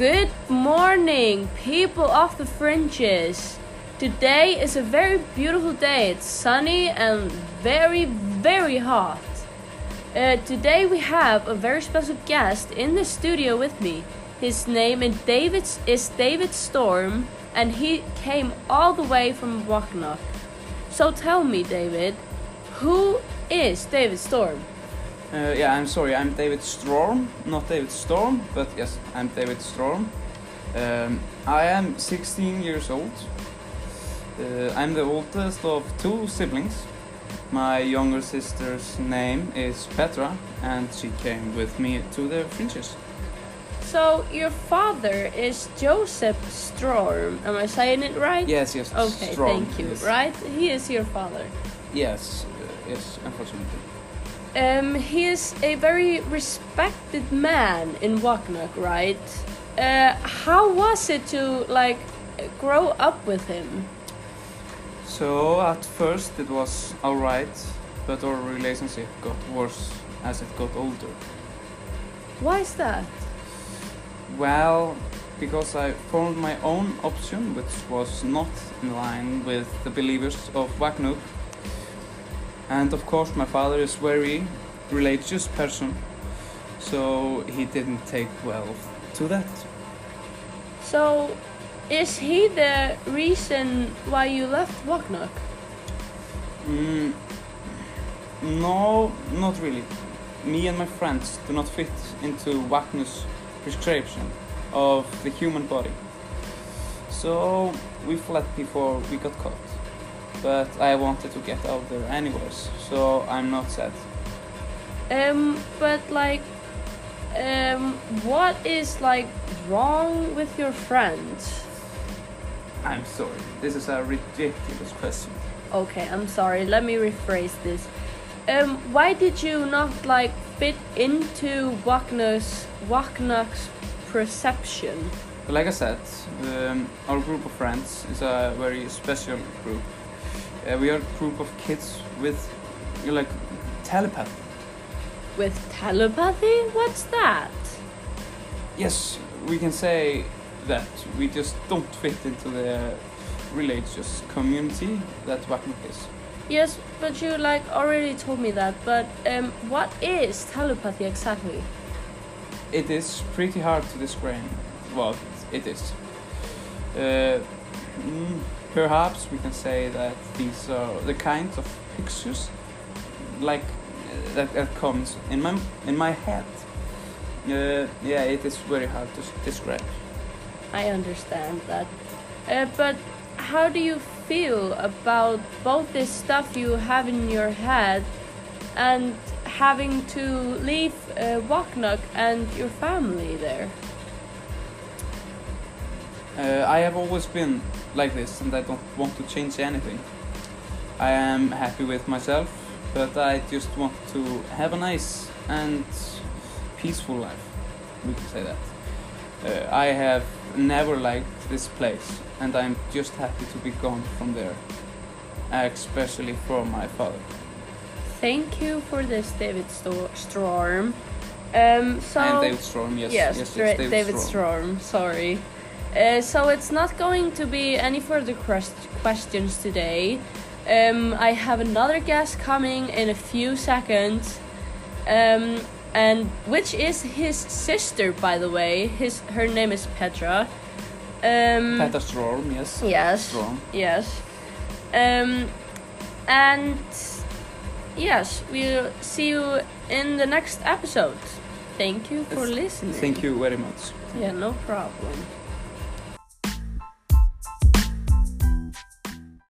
Good morning, people of the fringes. Today is a very beautiful day. It's sunny and very, very hot. Uh, today we have a very special guest in the studio with me. His name is David, is David Storm, and he came all the way from Waknock. So tell me, David, who is David Storm? Uh, yeah, I'm sorry, I'm David Storm, not David Storm, but yes, I'm David Storm. Um, I am 16 years old. Uh, I'm the oldest of two siblings. My younger sister's name is Petra, and she came with me to the fringes. So your father is Joseph Storm. Am I saying it right? Yes, yes. Okay, thank you. yes. Right? He is your father. Yes, uh, yes, unfortunately. Um, he is a very respected man in Waknock, right? Uh, how was it to like grow up with him? So at first it was alright, but our relationship got worse as it got older. Why is that? Well, because I formed my own option, which was not in line with the believers of Wagnuk. And of course, my father is very religious person, so he didn't take well to that. So, is he the reason why you left Waknock? Mm, no, not really. Me and my friends do not fit into Wagnuk's prescription of the human body. So we fled before we got caught. But I wanted to get out there anyways, so I'm not sad. Um, but like, um, what is like wrong with your friends? I'm sorry, this is a ridiculous question. Okay, I'm sorry. Let me rephrase this. Um, why did you not like fit into Wagner's Wagner's perception? Like I said, um, our group of friends is a very special group. Uh, we are a group of kids with you know, like telepathy. With telepathy? What's that? Yes, we can say that we just don't fit into the religious community that Wagnuk is. Yes, but you like already told me that. But um, what is telepathy exactly? It is pretty hard to describe what it is. Uh, mm, perhaps we can say that these are the kinds of pictures like uh, that, that comes in my in my head. Uh, yeah, it is very hard to describe. I understand that. Uh, but how do you feel about both this stuff you have in your head and having to leave uh, Waknock and your family there? Uh, I have always been like this, and I don't want to change anything. I am happy with myself, but I just want to have a nice and peaceful life. We can say that. Uh, I have never liked this place, and I'm just happy to be gone from there, especially from my father. Thank you for this, David Sto- Storm. Um, so and David Storm, yes, yes, yes, yes, David, Storm. Sorry. Uh, so it's not going to be any further questions today. Um, I have another guest coming in a few seconds, um, and which is his sister, by the way. His her name is Petra. Um, Peter Storm, yes. Yes. Storm. Yes. Um, and yes, we'll see you in the next episode. Thank you for listening. Thank you very much. Yeah, no problem.